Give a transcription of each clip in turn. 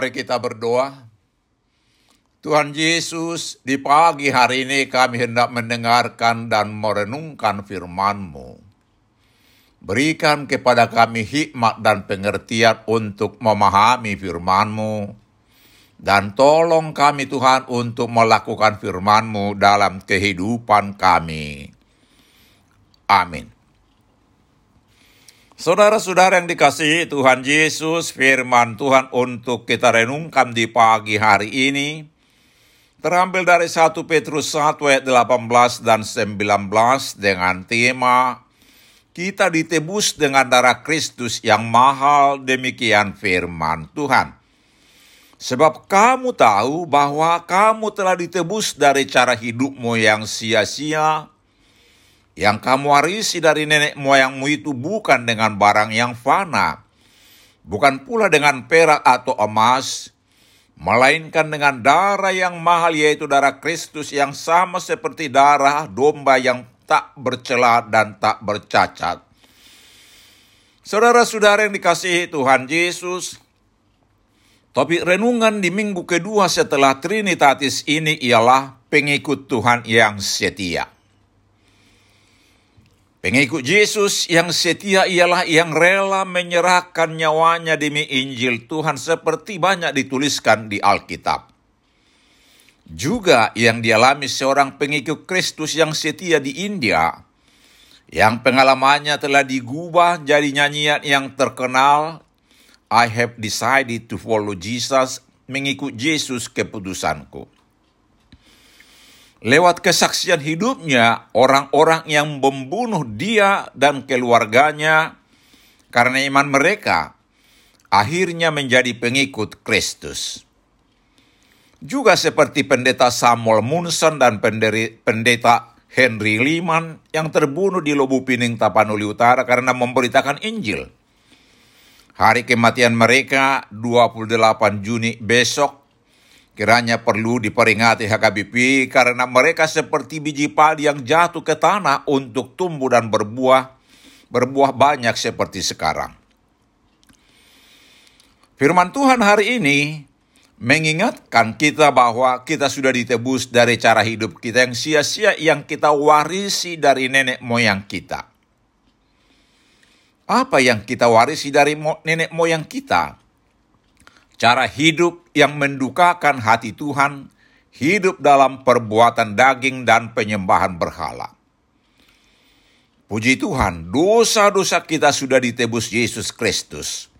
Mari kita berdoa. Tuhan Yesus, di pagi hari ini kami hendak mendengarkan dan merenungkan firman-Mu. Berikan kepada kami hikmat dan pengertian untuk memahami firman-Mu. Dan tolong kami Tuhan untuk melakukan firman-Mu dalam kehidupan kami. Amin. Saudara-saudara yang dikasihi Tuhan Yesus, firman Tuhan untuk kita renungkan di pagi hari ini, terambil dari 1 Petrus 1 ayat 18 dan 19 dengan tema kita ditebus dengan darah Kristus yang mahal demikian firman Tuhan. Sebab kamu tahu bahwa kamu telah ditebus dari cara hidupmu yang sia-sia, yang kamu warisi dari nenek moyangmu itu bukan dengan barang yang fana, bukan pula dengan perak atau emas, melainkan dengan darah yang mahal yaitu darah Kristus yang sama seperti darah domba yang tak bercela dan tak bercacat. Saudara-saudara yang dikasihi Tuhan Yesus, Topik renungan di minggu kedua setelah Trinitatis ini ialah pengikut Tuhan yang setia. Pengikut Yesus yang setia ialah yang rela menyerahkan nyawanya demi Injil Tuhan seperti banyak dituliskan di Alkitab. Juga yang dialami seorang pengikut Kristus yang setia di India, yang pengalamannya telah digubah jadi nyanyian yang terkenal I have decided to follow Jesus, mengikut Yesus keputusanku. Lewat kesaksian hidupnya, orang-orang yang membunuh dia dan keluarganya karena iman mereka akhirnya menjadi pengikut Kristus. Juga seperti pendeta Samuel Munson dan pendeta Henry Liman yang terbunuh di Lobu Pining Tapanuli Utara karena memberitakan Injil. Hari kematian mereka 28 Juni besok kiranya perlu diperingati HKBP karena mereka seperti biji padi yang jatuh ke tanah untuk tumbuh dan berbuah, berbuah banyak seperti sekarang. Firman Tuhan hari ini mengingatkan kita bahwa kita sudah ditebus dari cara hidup kita yang sia-sia yang kita warisi dari nenek moyang kita. Apa yang kita warisi dari nenek moyang kita? Cara hidup yang mendukakan hati Tuhan, hidup dalam perbuatan daging dan penyembahan berhala. Puji Tuhan, dosa-dosa kita sudah ditebus Yesus Kristus.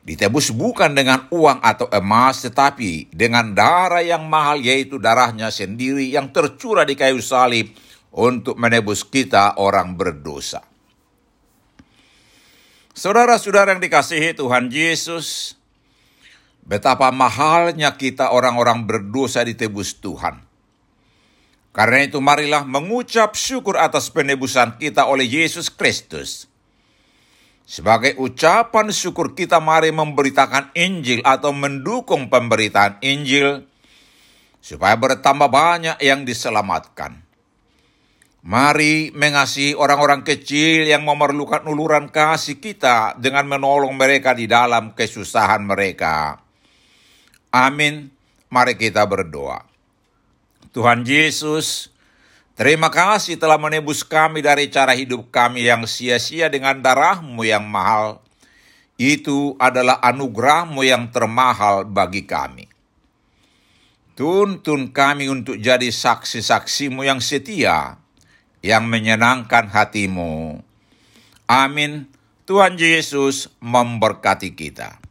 Ditebus bukan dengan uang atau emas, tetapi dengan darah yang mahal, yaitu darahnya sendiri yang tercurah di kayu salib untuk menebus kita orang berdosa. Saudara-saudara yang dikasihi Tuhan Yesus, betapa mahalnya kita orang-orang berdosa ditebus Tuhan. Karena itu marilah mengucap syukur atas penebusan kita oleh Yesus Kristus. Sebagai ucapan syukur kita mari memberitakan Injil atau mendukung pemberitaan Injil supaya bertambah banyak yang diselamatkan. Mari mengasihi orang-orang kecil yang memerlukan uluran kasih kita dengan menolong mereka di dalam kesusahan mereka. Amin. Mari kita berdoa. Tuhan Yesus, terima kasih telah menebus kami dari cara hidup kami yang sia-sia dengan darahmu yang mahal. Itu adalah anugerahmu yang termahal bagi kami. Tuntun kami untuk jadi saksi-saksimu yang setia yang menyenangkan hatimu. Amin. Tuhan Yesus memberkati kita.